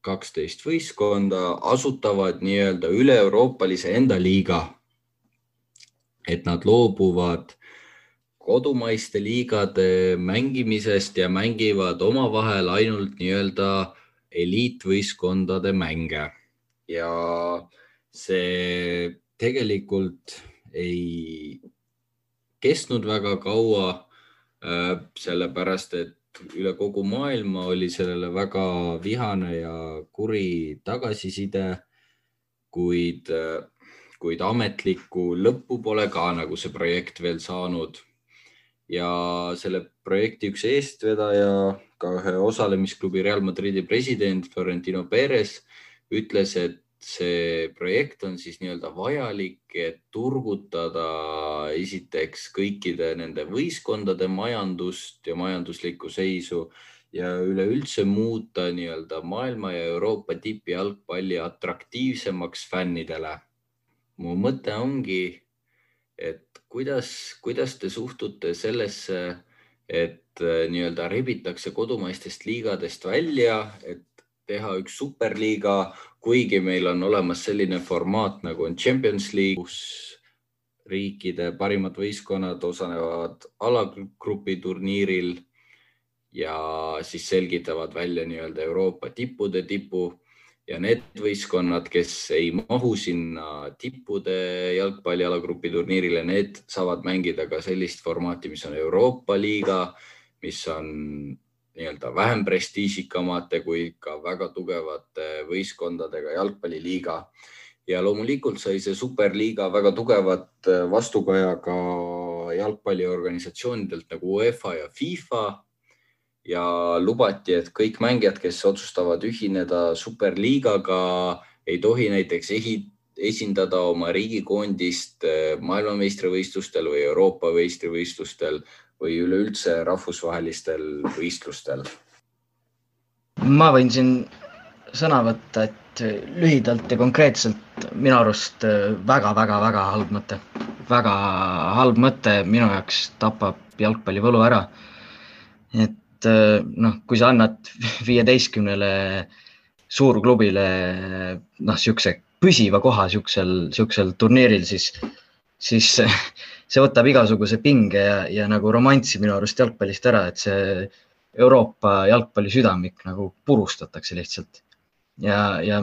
kaksteist võistkonda, asutavad nii-öelda üle-euroopalise enda liiga. et nad loobuvad kodumaiste liigade mängimisest ja mängivad omavahel ainult nii-öelda eliitvõistkondade mänge ja see tegelikult ei kestnud väga kaua Äh, sellepärast et üle kogu maailma oli sellele väga vihane ja kuri tagasiside. kuid, kuid ametlikku lõppu pole ka nagu see projekt veel saanud. ja selle projekti üks eestvedaja, ka ühe osalemisklubi Real Madridi president Florentino Perez ütles, et see projekt on siis nii-öelda vajalik, et turgutada esiteks kõikide nende võistkondade majandust ja majanduslikku seisu ja üleüldse muuta nii-öelda maailma ja Euroopa tippjalgpalli atraktiivsemaks fännidele. mu mõte ongi, et kuidas, kuidas te suhtute sellesse, et nii-öelda rebitakse kodumaistest liigadest välja, et teha üks superliiga, kuigi meil on olemas selline formaat nagu on Champions League, kus riikide parimad võistkonnad osalevad alagrupi turniiril ja siis selgitavad välja nii-öelda Euroopa tippude tipu ja need võistkonnad, kes ei mahu sinna tippude jalgpalli alagrupi turniirile, need saavad mängida ka sellist formaati, mis on Euroopa liiga, mis on nii-öelda vähem prestiižikamate kui ka väga tugevate võistkondadega jalgpalliliiga. ja loomulikult sai see superliiga väga tugevat äh, vastukaja ka jalgpalliorganisatsioonidelt nagu UEFA ja FIFA ja lubati, et kõik mängijad, kes otsustavad ühineda superliigaga, ei tohi näiteks ehi-, esindada oma riigikoondist äh, maailmameistrivõistlustel või Euroopa meistrivõistlustel või üleüldse rahvusvahelistel võistlustel?
ma võin siin sõna võtta, et lühidalt ja konkreetselt minu arust väga-väga-väga halb mõte, väga halb mõte minu jaoks tapab jalgpalli võlu ära. et noh, kui sa annad viieteistkümnele suurklubile noh, niisuguse püsiva koha niisugusel, niisugusel turniiril, siis, siis see võtab igasuguse pinge ja, ja nagu romantsi minu arust jalgpallist ära, et see Euroopa jalgpalli südamik nagu purustatakse lihtsalt. ja, ja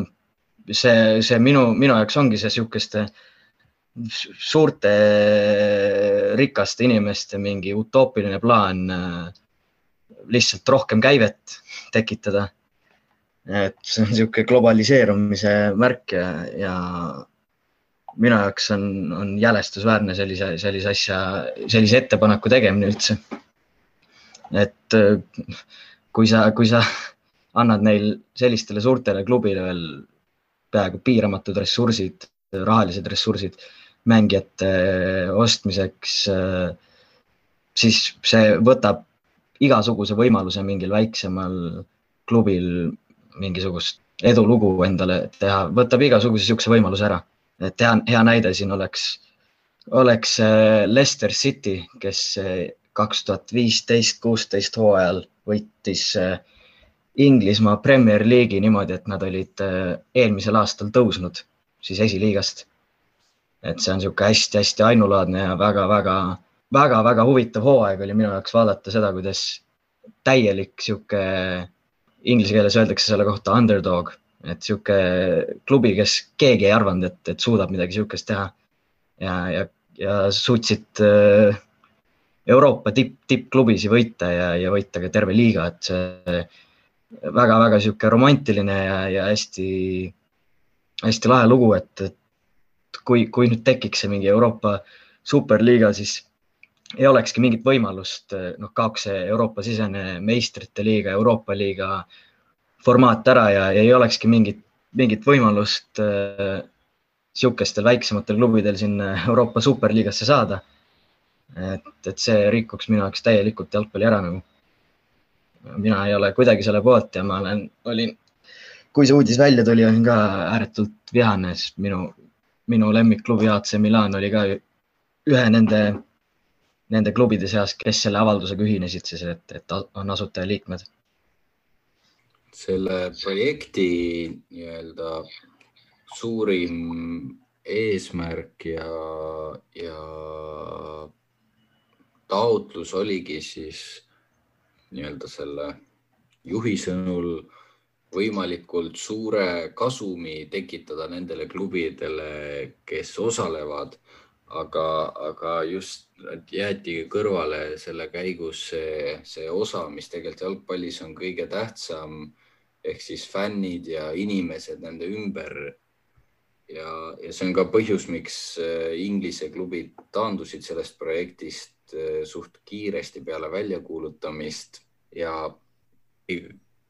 see, see minu, minu jaoks ongi see niisuguste suurte rikaste inimeste mingi utoopiline plaan lihtsalt rohkem käivet tekitada. et see on niisugune globaliseerumise märk ja, ja minu jaoks on, on jälestusväärne sellise, sellise asja, sellise ettepaneku tegemine üldse. et kui sa, kui sa annad neil sellistele suurtele klubile veel peaaegu piiramatud ressursid, rahalised ressursid mängijate ostmiseks, siis see võtab igasuguse võimaluse mingil väiksemal klubil mingisugust edulugu endale teha, võtab igasuguse niisuguse võimaluse ära. Et hea, hea näide siin oleks, oleks äh, Leicester City, kes äh, kaks tuhat viisteist, kuusteist hooajal võitis äh, Inglismaa Premier League'i niimoodi, et nad olid eelmisel aastal tõusnud siis esiliigast. et see on niisugune hästi-hästi ainulaadne ja väga-väga väga-väga huvitav hooaeg oli minu jaoks vaadata seda, kuidas täielik sihuke, inglise keeles öeldakse selle kohta underdog, et sihuke klubi, kes keegi ei arvanud, et, et suudab midagi sihukest teha. ja, ja, ja suutsid äh, Euroopa tipp, tippklubisi võita ja, ja võita ka terve liiga, et see väga-väga sihuke romantiline ja, ja hästi, hästi lahe lugu, et, et kui, kui nüüd tekiks see mingi Euroopa superliiga, siis ei olekski mingit võimalust, noh, kaoks see Euroopa-sisene meistrite liiga, Euroopa liiga formaat ära ja, ja ei olekski mingit, mingit võimalust äh, sihukestel väiksematel klubidel siin Euroopa superliigasse saada. et, et see rikuks minu jaoks täielikult jalgpalli ära nagu. mina ei ole kuidagi selle poolt ja ma olen, olin, kui see uudis välja tuli, olin ka ääretult vihane, sest minu, minu lemmikklubi AC Milan oli ka ühe nende nende klubide seas, kes selle avaldusega ühinesid siis, et, et on asutajaliikmed?
Selle projekti nii-öelda suurim eesmärk ja, ja taotlus oligi siis nii-öelda selle juhi sõnul võimalikult suure kasumi tekitada nendele klubidele, kes osalevad aga, aga just jäeti kõrvale selle käigus see, see osa, mis tegelikult jalgpallis on kõige tähtsam ehk siis fännid ja inimesed nende ümber. ja, ja see on ka põhjus, miks äh, Inglise klubid taandusid sellest projektist äh, suht kiiresti peale väljakuulutamist ja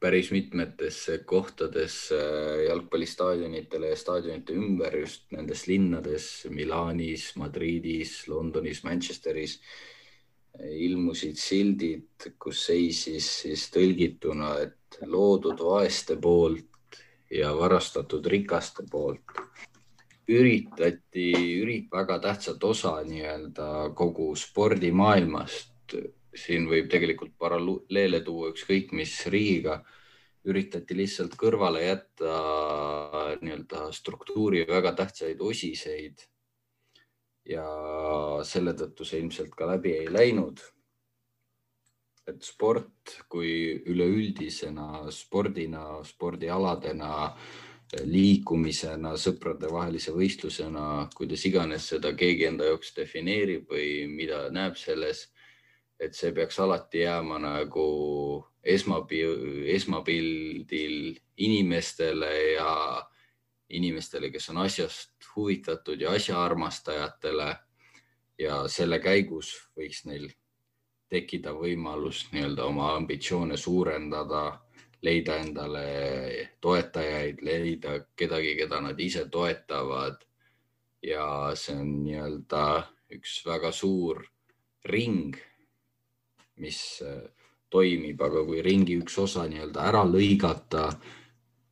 päris mitmetes kohtades äh, jalgpallistaadionitele ja staadionite ümber just nendes linnades Milanis, Madridis, Londonis, Manchesteris äh, ilmusid sildid, kus seisis siis tõlgituna, et loodud vaeste poolt ja varastatud rikaste poolt. üritati, ürit-, väga tähtsat osa nii-öelda kogu spordimaailmast siin võib tegelikult paralleele tuua ükskõik mis riigiga. üritati lihtsalt kõrvale jätta nii-öelda struktuuri väga tähtsaid osiseid. ja selle tõttu see ilmselt ka läbi ei läinud. et sport kui üleüldisena spordina, spordialadena liikumisena, sõpradevahelise võistlusena, kuidas iganes seda keegi enda jaoks defineerib või mida näeb selles et see peaks alati jääma nagu esmapil-, esmapildil inimestele ja inimestele, kes on asjast huvitatud ja asjaarmastajatele. ja selle käigus võiks neil tekkida võimalus nii-öelda oma ambitsioone suurendada, leida endale toetajaid, leida kedagi, keda nad ise toetavad. ja see on nii-öelda üks väga suur ring mis äh, toimib, aga kui ringi üks osa nii-öelda ära lõigata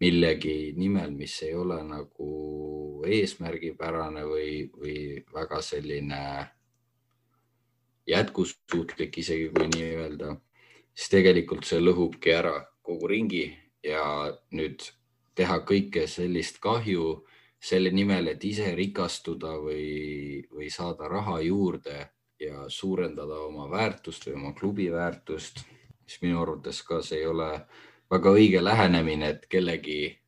millegi nimel, mis ei ole nagu eesmärgipärane või, või väga selline jätkusuutlik, isegi kui nii öelda, siis tegelikult see lõhubki ära kogu ringi ja nüüd teha kõike sellist kahju selle nimel, et ise rikastuda või, või saada raha juurde ja suurendada oma väärtust või oma klubi väärtust, siis minu arvates ka see ei ole väga õige lähenemine, et kellegi,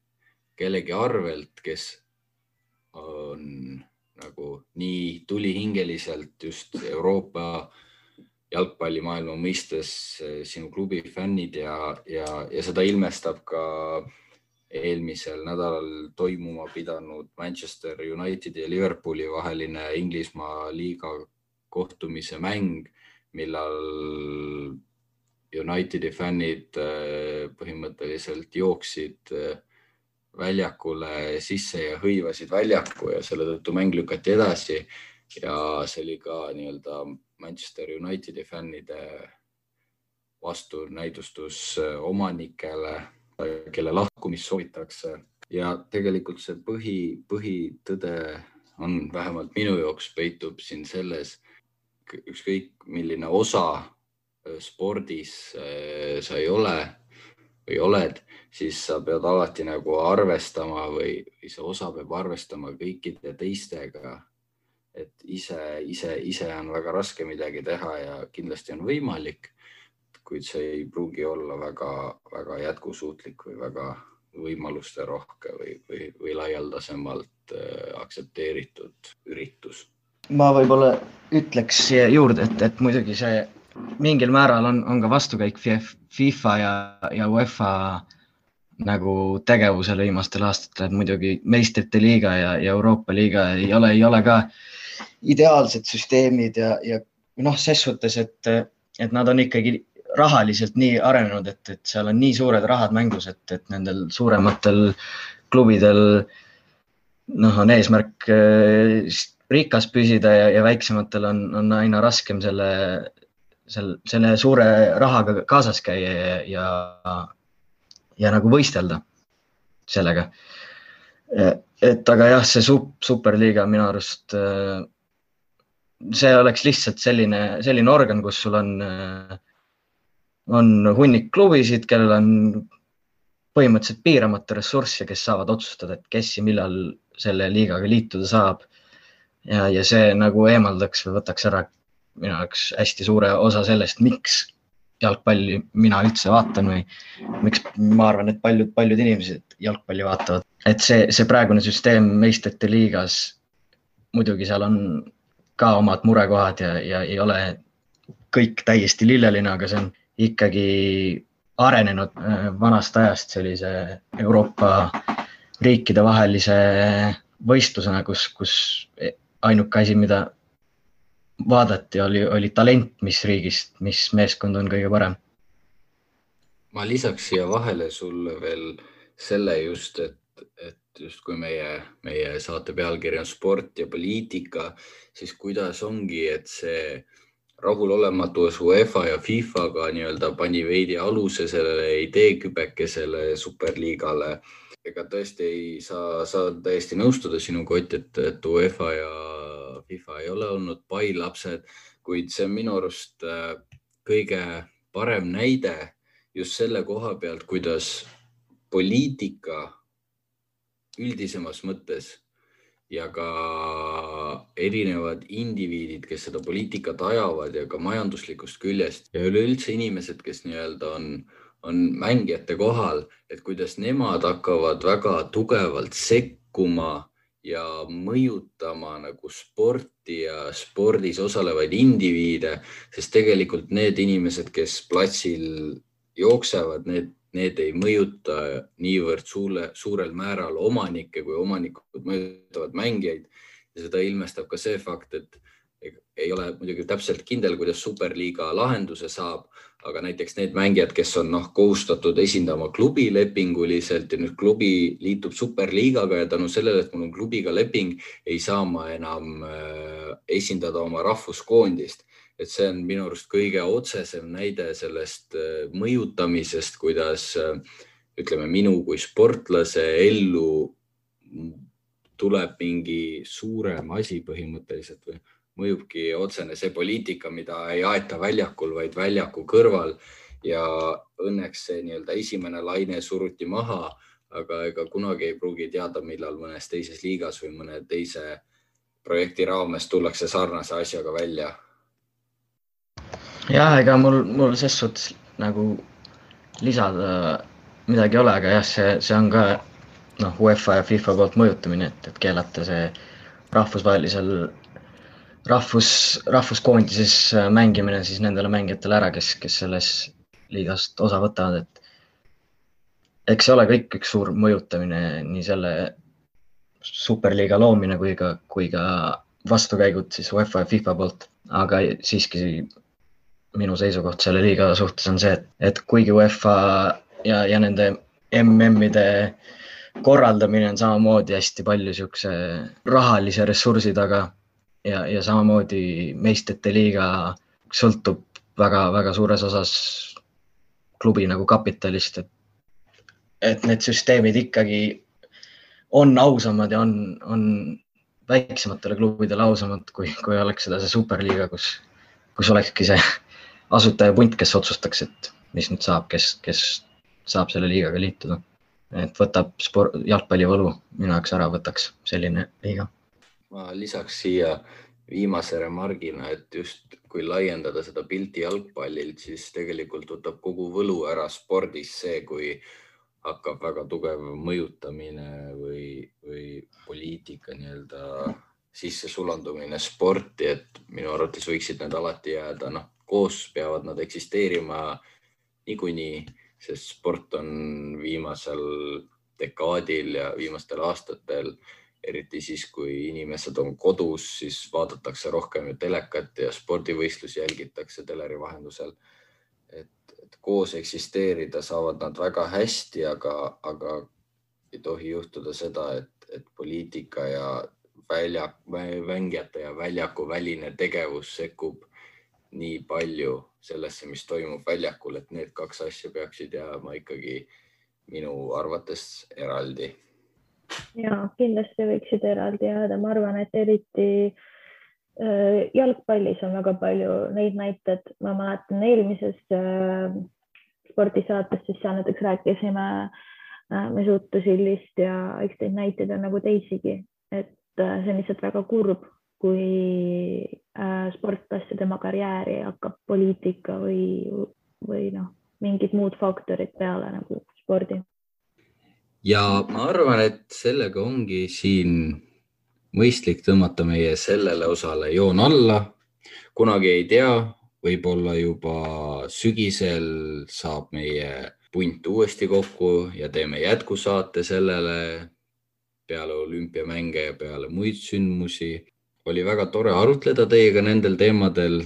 kellegi arvelt, kes on nagu nii tulihingeliselt just Euroopa jalgpallimaailma mõistes eh, sinu klubi fännid ja, ja, ja seda ilmestab ka eelmisel nädalal toimuma pidanud Manchester Unitedi ja Liverpooli vaheline Inglismaa liiga kohtumise mäng, millal Unitedi fännid eh, põhimõtteliselt jooksid eh, väljakule sisse ja hõivasid väljaku ja selle tõttu mäng lükati edasi. ja see oli ka nii-öelda Manchester Unitedi fännide vastunäidustus eh, omanikele, kelle lahkumist soovitakse ja tegelikult see põhi, põhitõde on vähemalt minu jaoks peitub siin selles, ükskõik milline osa spordis äh, sa ei ole või oled, siis sa pead alati nagu arvestama või, või see osa peab arvestama kõikide teistega. et ise, ise, ise on väga raske midagi teha ja kindlasti on võimalik, kuid see ei pruugi olla väga-väga jätkusuutlik või väga võimaluste rohke või, või, või laialdasemalt äh, aktsepteeritud üritus.
Ma võib-olla ütleks siia juurde, et, et muidugi see mingil määral on, on ka vastukäik FIFA ja, ja UEFA nagu tegevusele viimastel aastatel, et muidugi meistrite liiga ja, ja Euroopa liiga ei ole, ei ole ka ideaalsed süsteemid ja, ja noh, ses suhtes, et, et nad on ikkagi rahaliselt nii arenenud, et, et seal on nii suured rahad mängus, et, et nendel suurematel klubidel noh, on eesmärk äh, rikas püsida ja, ja väiksematel on, on aina raskem selle seal selle suure rahaga kaasas käia ja, ja, ja nagu võistelda sellega. et aga jah, see superliiga minu arust, see oleks lihtsalt selline, selline organ, kus sul on, on hunnik klubisid, kellel on põhimõtteliselt piiramatu ressurss ja kes saavad otsustada, et kes ja millal selle liigaga liituda saab. Ja, ja see nagu eemaldaks või võtaks ära minu jaoks hästi suure osa sellest, miks jalgpalli mina üldse vaatan või miks ma arvan, et paljud, paljud inimesed jalgpalli vaatavad, et see, see praegune süsteem meistrite liigas, muidugi seal on ka omad murekohad ja, ja ei ole kõik täiesti lilleline, aga see on ikkagi arenenud äh, vanast ajast sellise Euroopa riikidevahelise võistlusena, kus, kus ainuke asi, mida vaadati, oli, oli talent, mis riigist, mis meeskond on kõige parem.
ma lisaks siia vahele sulle veel selle just, et, et justkui meie, meie saate pealkiri on sport ja poliitika, siis kuidas ongi, et see rahulolematus UEFA ja FIFA-ga nii-öelda pani veidi aluse sellele ideekübekesele superliigale. Ega tõesti ei saa, saan täiesti nõustuda sinuga, Ott, et, et UEFA ja FIFA ei ole olnud pai lapsed, kuid see on minu arust äh, kõige parem näide just selle koha pealt, kuidas poliitika üldisemas mõttes ja ka erinevad indiviidid, kes seda poliitikat ajavad ja ka majanduslikust küljest ja üleüldse inimesed, kes nii-öelda on, on mängijate kohal, et kuidas nemad hakkavad väga tugevalt sekkuma ja mõjutama nagu sporti ja spordis osalevaid indiviide, sest tegelikult need inimesed, kes platsil jooksevad, need, need ei mõjuta niivõrd suure, suurel määral omanikke, kui omanikud mõjutavad mängijaid. ja seda ilmestab ka see fakt, et ei ole muidugi täpselt kindel, kuidas superliiga lahenduse saab, aga näiteks need mängijad, kes on noh, kohustatud esindama klubi lepinguliselt ja nüüd klubi liitub superliigaga ja tänu sellele, et mul on klubiga leping, ei saa ma enam äh, esindada oma rahvuskoondist. et see on minu arust kõige otsesem näide sellest äh, mõjutamisest, kuidas äh, ütleme, minu kui sportlase ellu tuleb mingi suurem asi põhimõtteliselt või mõjubki otsene see poliitika, mida ei aeta väljakul, vaid väljaku kõrval ja õnneks see nii-öelda esimene laine suruti maha, aga ega kunagi ei pruugi teada, millal mõnes teises liigas või mõne teise projekti raames tullakse sarnase asjaga välja.
jah, ega mul, mul ses suhtes nagu lisada midagi ei ole, aga jah, see, see on ka noh, UEFA ja FIFA poolt mõjutamine, et, et keelata see rahvusvahelisel rahvus, rahvuskoondises mängimine siis nendele mängijatele ära, kes, kes selles liigast osa võtavad, et eks see ole kõik üks suur mõjutamine, nii selle superliiga loomine kui ka, kui ka vastukäigud siis UEFA ja FIFA poolt, aga siiski minu seisukoht selle liiga suhtes on see, et, et kuigi UEFA ja, ja nende MM-ide korraldamine on samamoodi hästi palju niisuguse rahalise ressursi taga ja, ja samamoodi meistrite liiga sõltub väga-väga suures osas klubi nagu kapitalist, et et need süsteemid ikkagi on ausamad ja on, on väiksematele klubidele ausamad, kui, kui oleks seda see superliiga, kus, kus olekski see asutajapunt, kes otsustaks, et mis nüüd saab, kes, kes saab selle liigaga liituda. et võtab sport, jalgpallivõlu minu jaoks ära, võtaks selline liiga.
Ma lisaks siia viimase remargina, et just kui laiendada seda pilti jalgpallilt, siis tegelikult võtab kogu võlu ära spordis see, kui hakkab väga tugev mõjutamine või, või poliitika nii-öelda sissesulandumine sporti, et minu arvates võiksid need alati jääda, noh, koos peavad nad eksisteerima niikuinii, sest sport on viimasel dekaadil ja viimastel aastatel, eriti siis, kui inimesed on kodus, siis vaadatakse rohkem ju telekat ja spordivõistlusi jälgitakse teleri vahendusel et koos eksisteerida saavad nad väga hästi, aga, aga ei tohi juhtuda seda, et, et poliitika ja välja, mängijate ja väljaku väline tegevus sekkub nii palju sellesse, mis toimub väljakul, et need kaks asja peaksid jääma ikkagi minu arvates eraldi.
Ja kindlasti võiksid eraldi jääda, ma arvan, et eriti Äh, jalgpallis on väga palju neid näiteid, ma mäletan eelmises äh, spordisaates, siis seal näiteks rääkisime äh, Mesut Özilist ja eks neid näiteid on nagu teisigi, et see on lihtsalt väga kurb, kui sportlase, tema karjääri hakkab poliitika või, või noh, mingid muud faktorid peale nagu spordi.
Ja ma arvan, et sellega ongi siin mõistlik tõmmata meie sellele osale joon alla. kunagi ei tea, võib-olla juba sügisel saab meie punt uuesti kokku ja teeme jätkusaate sellele peale olümpiamänge ja peale muid sündmusi. oli väga tore arutleda teiega nendel teemadel.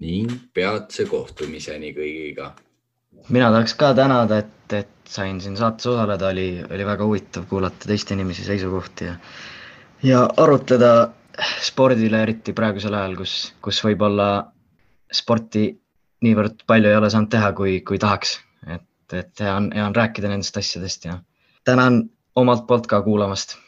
ning peatse kohtumiseni kõigiga.
Mina tahaks ka tänada, et, et sain siin saates osaleda, oli, oli väga huvitav kuulata teiste inimese seisukohti ja, ja arutleda spordile, eriti praegusel ajal, kus, kus võib-olla sporti niivõrd palju ei ole saanud teha, kui, kui tahaks. et, et hea on, hea on rääkida nendest asjadest ja tänan omalt poolt ka kuulamast